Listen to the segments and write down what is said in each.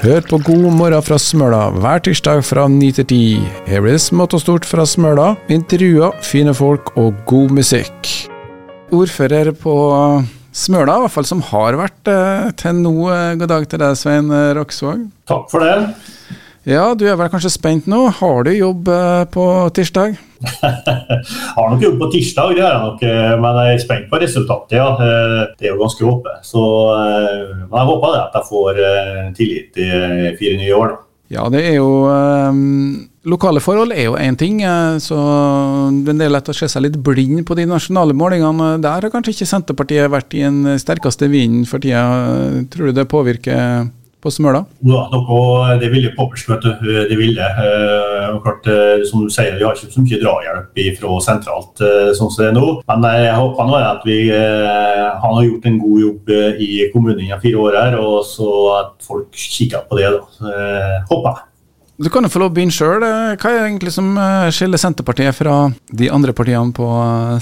Hør på God morgen fra Smøla hver tirsdag fra 9 til 10. Her blir det smått og stort fra Smøla, intervjuer, fine folk og god musikk. Ordfører på Smøla, i hvert fall som har vært eh, til nå. Eh, god dag til deg, Svein Roksvåg. Takk for det. Ja, du er vel kanskje spent nå. Har du jobb eh, på tirsdag? har nok jobb på tirsdag, det har jeg nok, eh, men jeg er spent på resultatet. ja. Eh, det er jo ganske åpent. Så men jeg håper det at jeg får tillit i fire nye år. da. Ja, det er jo um, Lokale forhold er jo én ting, så det er lett å se seg litt blind på de nasjonale målingene. Der har kanskje ikke Senterpartiet vært i den sterkeste vinden for tida. Tror du det påvirker på Smøla? Ja, noe, det vil jo påvirke, vet du. Det vil det. Eh, klart, eh, som du sier, Vi har ikke så mye drahjelp fra sentralt eh, sånn som det er nå. Men jeg håper nå at vi han har gjort en god jobb i kommunen i fire år her, og så at folk kikker på det. da. Håper jeg. Du kan jo få lov å begynne sjøl. Hva er egentlig som skiller Senterpartiet fra de andre partiene på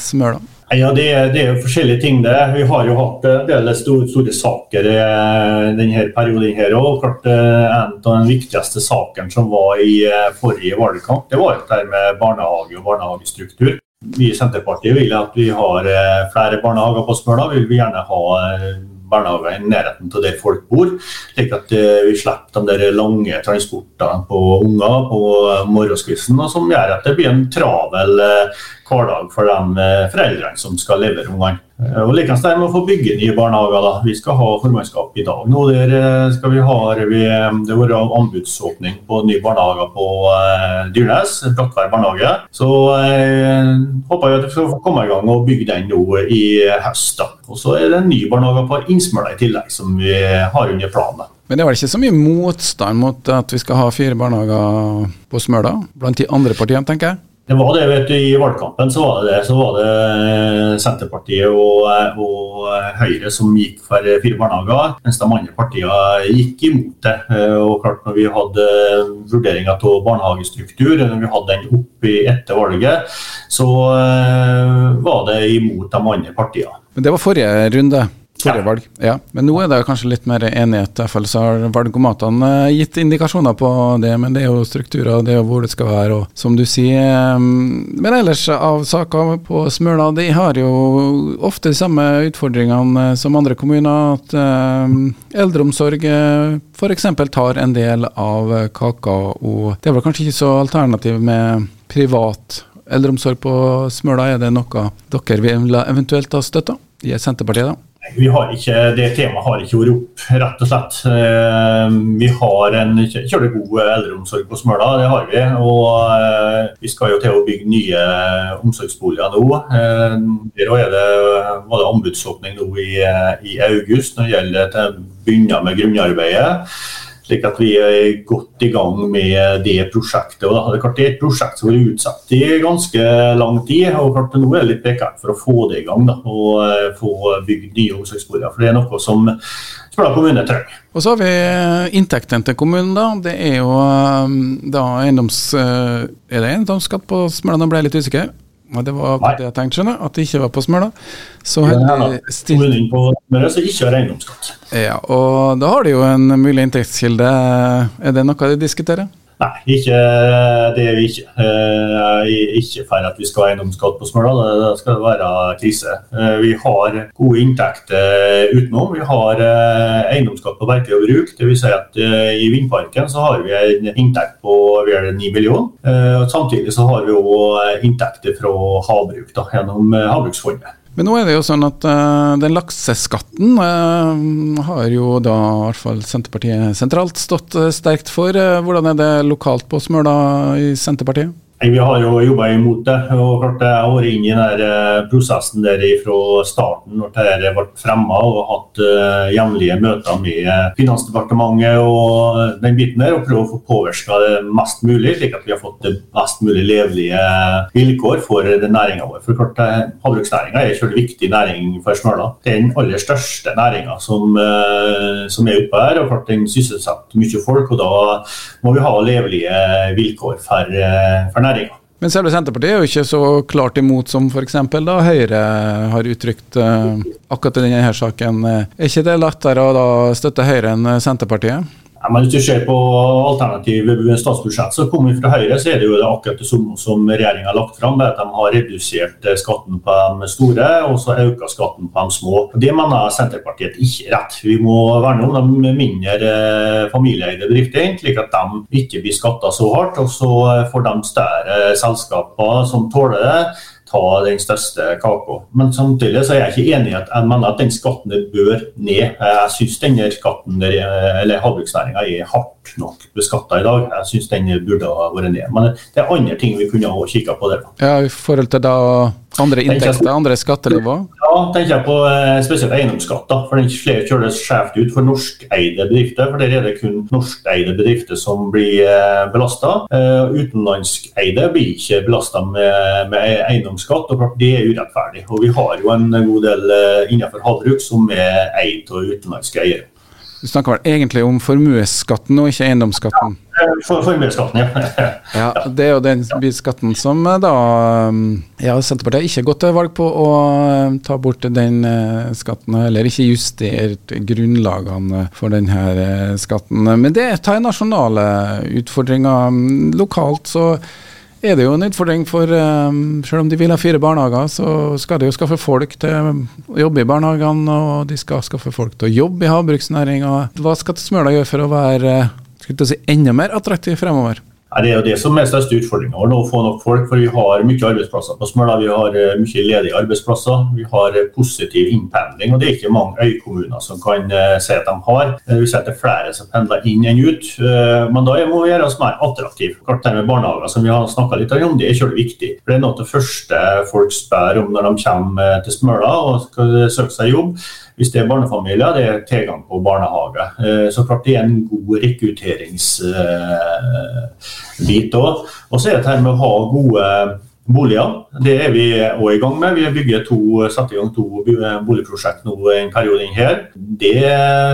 Smøla? Ja, det er, det er, jo forskjellige ting. det. Vi har jo hatt en del store, store saker eh, denne perioden. her, og klart eh, En av de viktigste sakene som var i eh, forrige valgkamp, det var det med barnehage og barnehagestruktur. Vi i Senterpartiet vil at vi har flere barnehager på Smøla. Vi vil gjerne ha barnehager i nærheten av der folk bor, slik at vi slipper de der lange transportene på unger på morgenskvisten, og som gjør at det blir en travel hverdag for de eh, foreldrene som skal levere ungene. Eh, og Likens det med å få bygge nye barnehager. da. Vi skal ha formannskap i dag. Nå der eh, skal vi ha, vi, Det har vært anbudsåpning på nye barnehager på eh, Dyrnes, Brattvær barnehage. Så jeg håper jeg at vi skal komme i gang og bygge den nå i høst. da. Og så er det en ny barnehage på Innsmøla i tillegg, som vi har under planen. Men det er vel ikke så mye motstand mot at vi skal ha fire barnehager på Smøla, blant de andre partiene, tenker jeg? Det var det, vet du, I valgkampen så var det, det, så var det eh, Senterpartiet og, eh, og, eh, Høyre som gikk for fire barnehager, mens de andre partiene gikk imot det. Og klart Når vi hadde vurderinger av barnehagestruktur, når vi hadde den oppe etter valget, så var det imot de andre partiene. Men Det var forrige runde? Forrige valg, ja. Men nå er det kanskje litt mer enighet. I hvert fall så har valgomatene eh, gitt indikasjoner på det, men det er jo strukturer, det er jo hvor det skal være. og som du sier. Eh, men ellers av saker på Smøla, de har jo ofte de samme utfordringene som andre kommuner. At eh, eldreomsorg f.eks. tar en del av kaka, og det er vel kanskje ikke så alternativ med privat eldreomsorg på Smøla. Er det noe dere vil eventuelt ha støtta i Senterpartiet? da? Ikke, det temaet har ikke vært opp, rett og slett. Eh, vi har en kjølig god eldreomsorg på Smøla, det har vi. Og eh, vi skal jo til å bygge nye omsorgsboliger nå. Eh, der er det, var det anbudsåpning nå i, i august når det gjelder å begynne med grunnarbeidet. Slik at vi er godt i gang med det prosjektet. Og det, er et prosjekt som har vært utsatt i ganske lang tid. og klart Nå er det litt prekært for å få det i gang da, og eh, få bygd nye omsorgsboliger. For det er noe som Smøla kommune trenger. Og så har vi eh, inntektene til kommunen. da. Det er jo eh, da eiendoms... Er det eiendomsskatt på Smøla? Ble jeg litt usikker. Og det var Nei. det jeg tenkte, skjønner At det ikke var på Smøla. Så har stilt på Smøla som ikke har eiendomsskatt. Ja, og da har de jo en mulig inntektskilde. Er det noe de diskuterer? Nei, ikke, det er vi ikke. Eh, ikke for at vi skal ha eiendomsskatt på Smøla, det skal være krise. Eh, vi har gode inntekter utenom. Vi har eh, eiendomsskatt på verktøy og bruk. Dvs. Si at i Vindparken så har vi en inntekt på vel 9 millioner. Samtidig så har vi òg inntekter fra havbruk da, gjennom Havbruksfondet. Men nå er det jo sånn at uh, den lakseskatten uh, har jo da i hvert fall Senterpartiet sentralt stått uh, sterkt for. hvordan er det lokalt på Smøla i Senterpartiet? Vi har jo jobba imot det. og klart Jeg har vært inne i den eh, prosessen der fra starten når dette ble fremma, og hatt uh, jevnlige møter med Finansdepartementet og den biten der, og prøvd å få påvirka det mest mulig, slik at vi har fått det best mulig levelige vilkår for næringa vår. For klart, eh, Havbruksnæringa er en viktig næring for Smøla. Det er den aller største næringa som, uh, som, er oppe her, og klart den sysselsetter mye folk. og Da må vi ha levelige vilkår for, uh, for næringa. Men selve Senterpartiet er jo ikke så klart imot som f.eks. da Høyre har uttrykt uh, akkurat i denne saken. Er ikke det lettere å da støtte Høyre enn Senterpartiet? Ja, men Hvis du ser på alternative statsbudsjett, så kommer fra Høyre, så er det jo akkurat det samme som regjeringa har lagt fram. at De har redusert skatten på de store, og så økt skatten på de små. Det mener Senterpartiet ikke rett. Vi må verne om de mindre familieeide bedriftene, slik at de ikke blir skatta så hardt. Og så får de større selskaper som tåler det ta den største kaka. Men samtidig så er jeg ikke enig i at jeg mener at den skatten bør ned. Jeg syns denne skatten, eller havbruksnæringa er hardt nok beskatta i dag. Jeg syns den burde ha vært ned. Men det er andre ting vi kunne ha kikka på der. Ja, I forhold til da andre inntekter, andre skattenivå? Ja, tenker jeg på eh, spesielt eiendomsskatt. for Den kjøres skjevt ut for norskeide bedrifter. for Der er det kun norskeide bedrifter som blir eh, belasta. Uh, utenlandskeide blir ikke belasta med, med, eiendomsskatt. og Det er urettferdig. Og Vi har jo en god del innenfor havbruk som er eid av utenlandske eiere. Du snakker vel egentlig om formuesskatten og ikke eiendomsskatten? For, formuesskatten, ja. ja. Det er jo den skatten som eh, da um, ja, Senterpartiet har ikke gått til valg på å um, ta bort den eh, skatten, eller ikke justert grunnlagene for denne eh, skatten. Men det tar nasjonale utfordringer. Lokalt så er det jo en utfordring for um, Selv om de vil ha fire barnehager, så skal de jo skaffe folk til å jobbe i barnehagene, og de skal skaffe folk til å jobbe i havbruksnæringa. Hva skal Smøla gjøre for å være si, enda mer attraktiv fremover? Det er jo det som er største utfordringa å få nok folk. For vi har mye arbeidsplasser på Smøla. Vi har eh, mye ledige arbeidsplasser. Vi har eh, positiv innpendling. Og det er ikke mange øykommuner som kan uh, si at de har. Vi er flere som pendler inn enn ut. Men da må vi gjøre oss mer attraktive. Klart det med barnehager som vi har snakka litt om, det er kjølig viktig. For Det er noe av det første folk spør om når de kommer til Smøla og skal søke seg jobb hvis det er barnefamilier, det er tilgang på barnehage. Eh, så klart det er en god rekrutteringsbit òg. Og så er det dette med å ha gode boliger. Det er vi òg i gang med. Vi to, satt i gang to boligprosjekt nå en periode inn her. Det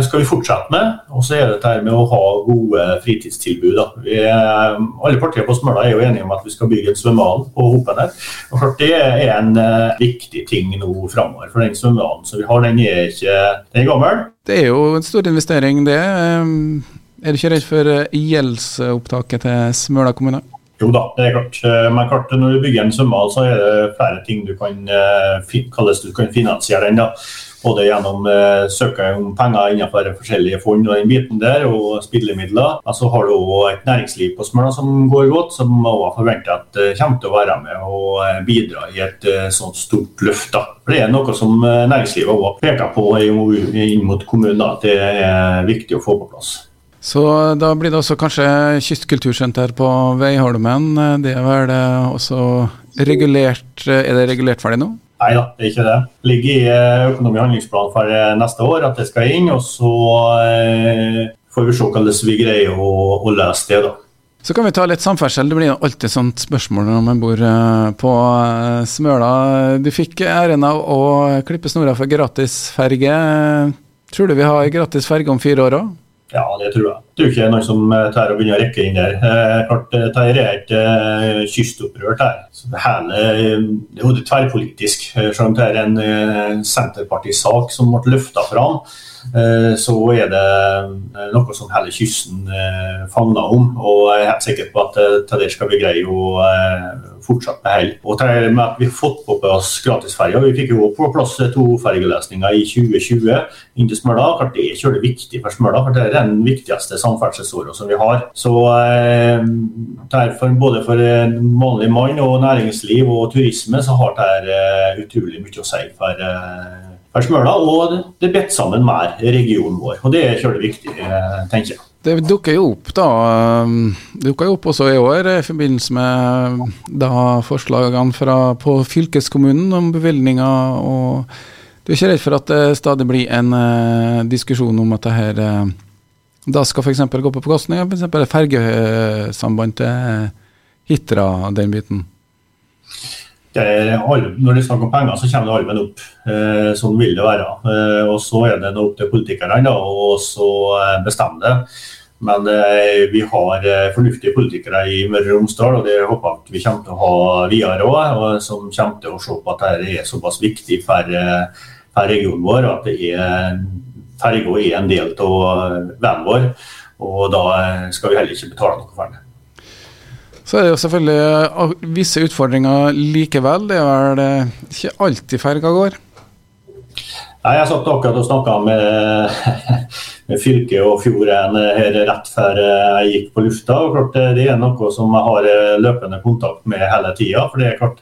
skal vi fortsette med. Og så er det dette med å ha gode fritidstilbud. Vi, alle partier på Smøla er jo enige om at vi skal bygge en svømmehall på Hopen her. Det er en uh, viktig ting nå framover. For den svømmehallen som vi har, den er ikke den er gammel. Det er jo en stor investering, det. Er du ikke redd for gjeldsopptaket til Smøla kommune? Jo da, det er klart. Eh, men klart, når du bygger en svømmehall, så er det flere ting du kan, eh, du kan finansiere den. Både gjennom eh, søke om penger innenfor forskjellige fond og den biten der, og spillemidler. Så altså, har du òg et næringsliv på Smøla som går godt, som også forventer at eh, kommer til å være med og bidra i et eh, sånt stort løft. da. For Det er noe som næringslivet òg peker på inn mot kommunen, at det er viktig å få på plass. Så da blir det også kanskje kystkultursenter på Veiholmen. Det er vel også regulert Er det regulert ferdig nå? Nei da, det er ikke det. Det ligger i eh, økonomi- og for eh, neste år at det skal inn. Og så eh, får vi se hvordan vi greier å, å løse det, da. Så kan vi ta litt samferdsel. Det blir alltid sånt spørsmål når man bor på Smøla. Du fikk æren av å klippe snora for gratisferge. Tror du vi har gratis ferge om fire år òg? Ja, det tror jeg. Det er jo ikke noen som tør tar begynne å rekke inn der. Eh, klart, Dette er et eh, kystopprør. det hele det er jo tverrpolitisk. Selv om det er en eh, Senterpartisak som ble løfta fram, eh, så er det eh, noe som hele kysten eh, favner om. Og jeg er helt sikker på at eh, det skal vi greie å fortsatt beholde. Og med at vi har fått på plass gratisferger. Vi fikk jo på plass to fergeløsninger i 2020 inn til Smøla. Klart det er kjølig viktig for Smøla, for det er den viktigste samferdselsåra som vi har. Så eh, derfor, både for en vanlig mann og næringsliv og turisme, så har det eh, utrolig mye å si for eh, Smøla, og det binder sammen med regionen vår. og Det er kjølig viktig, eh, tenker jeg. Det dukker jo opp da, um, det dukker jo opp også i år i forbindelse med da forslagene fra, på fylkeskommunen om bevilgninger. og Du er ikke redd for at det stadig blir en uh, diskusjon om at det her uh, da skal f.eks. gå på bekostning av f.eks. fergesamband til Hitra, den biten? Når det er snakk om penger, så kommer det allmenn opp. Eh, sånn vil det være. Eh, og Så er det opp til politikerne å bestemme det. Men eh, vi har eh, fornuftige politikere i Møre og Romsdal, og det håper jeg vi kommer til å ha videre òg. Som kommer til å se på at dette er såpass viktig for, eh, for regionen vår, at det er ferga er en del av vennen vår. Og da skal vi heller ikke betale noe for det. Så er det jo selvfølgelig visse utfordringer likevel. Det er vel ikke alltid ferga går? Nei, Jeg satt akkurat og snakka med, med fylket og fjorden her rett før jeg gikk på lufta. og klart Det er noe som jeg har løpende kontakt med hele tida. For det er klart,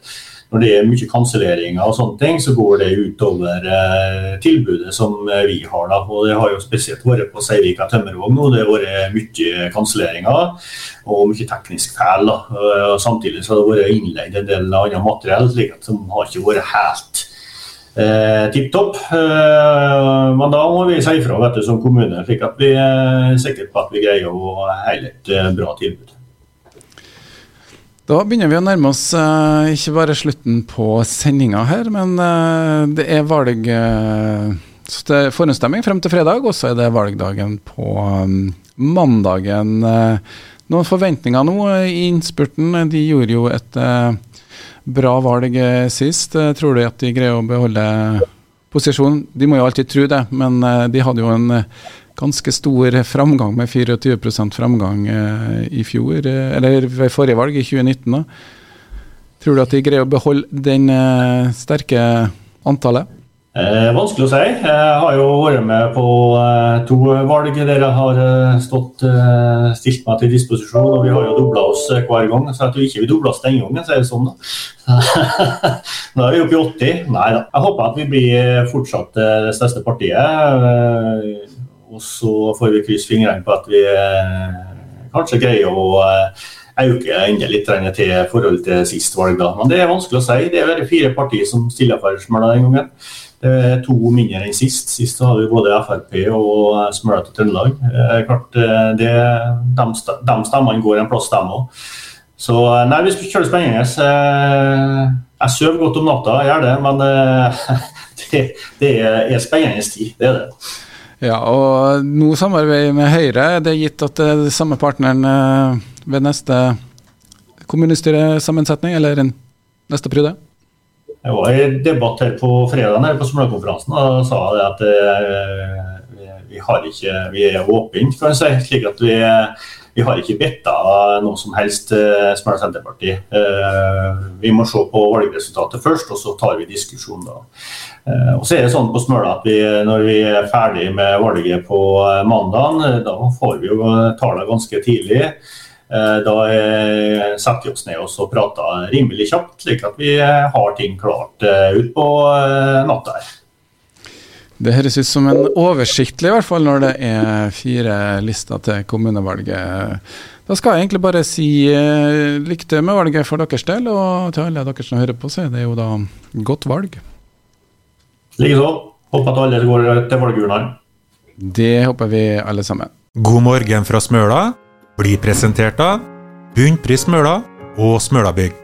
når det er mye kanselleringer og sånne ting, så går det utover eh, tilbudet som vi har. da, og Det har jo spesielt vært på Seivika tømmervogn nå. Det har vært mye kanselleringer og mye teknisk feil. da, og Samtidig så har det vært innleid en del annet materiell slik at som har ikke vært helt eh, tipp topp. Eh, men da må vi si ifra som kommune, slik at vi er sikre på at vi greier å holde et eh, bra tilbud. Da begynner vi å nærme oss uh, ikke bare slutten på sendinga her, men uh, det er valg er forhåndsstemming frem til fredag, og så er det valgdagen på um, mandagen. noen forventninger nå i innspurten? De gjorde jo et bra valg sist. tror du at de greier å beholde posisjonen? De må jo alltid tro det, men de hadde jo en ganske stor framgang med 24 framgang eh, i fjor, eh, eller ved forrige valg, i 2019. da. Tror du at de greier å beholde den eh, sterke antallet? Eh, vanskelig å si. Jeg har jo vært med på to valg der jeg har stått, stilt meg til disposisjon. og Vi har jo dobla oss hver gang, så jeg tror ikke vi dobla oss den gangen. så er det sånn da. Nå er vi oppe i 80. Nei da. Jeg håper at vi blir fortsatt det største partiet. Og så får vi krysse fingrene på at vi eh, kanskje greier å eh, øke enda litt til forhold til sist valg. da. Men det er vanskelig å si. Det er bare fire partier som stiller for Smøla den gangen. Det er to mindre enn sist. Sist hadde vi både Frp og eh, Smøla til Trøndelag. Klart, det, de, de stemmene går en plass, dem òg. Så nei, vi kjører spennende. Jeg sover godt om natta, jeg gjør det, men det, det er spennende tid. Det er det. Ja, og nå samarbeider med Høyre. Det er gitt at det er samme partneren eh, ved neste kommunestyresammensetning, eller neste periode? Jeg var i debatt her på fredag her på Smølakonferansen og sa det at eh, vi, har ikke, vi er åpne, kan jeg si. slik at vi, vi har ikke bedt noe som helst eh, Smøla Senterpartiet. Vi må se på valgresultatet først, og så tar vi diskusjonen da. Eh, og så er det sånn på Smøla at vi, Når vi er ferdig med valget på eh, mandag, eh, da får vi jo tallene ganske tidlig. Da setter vi oss ned og prater rimelig kjapt, slik at vi har ting klart utpå natta her. Det høres ut som en oversiktlig, i hvert fall når det er fire lister til kommunevalget. Da skal jeg egentlig bare si lykke til med valget for deres del, og til alle dere som hører på, så er det jo da godt valg. Likeså. Håper at alle går til valgurnene. Det håper vi alle sammen. God morgen fra Smøla blir presentert av Bunnpris Smøla og Smølabygg.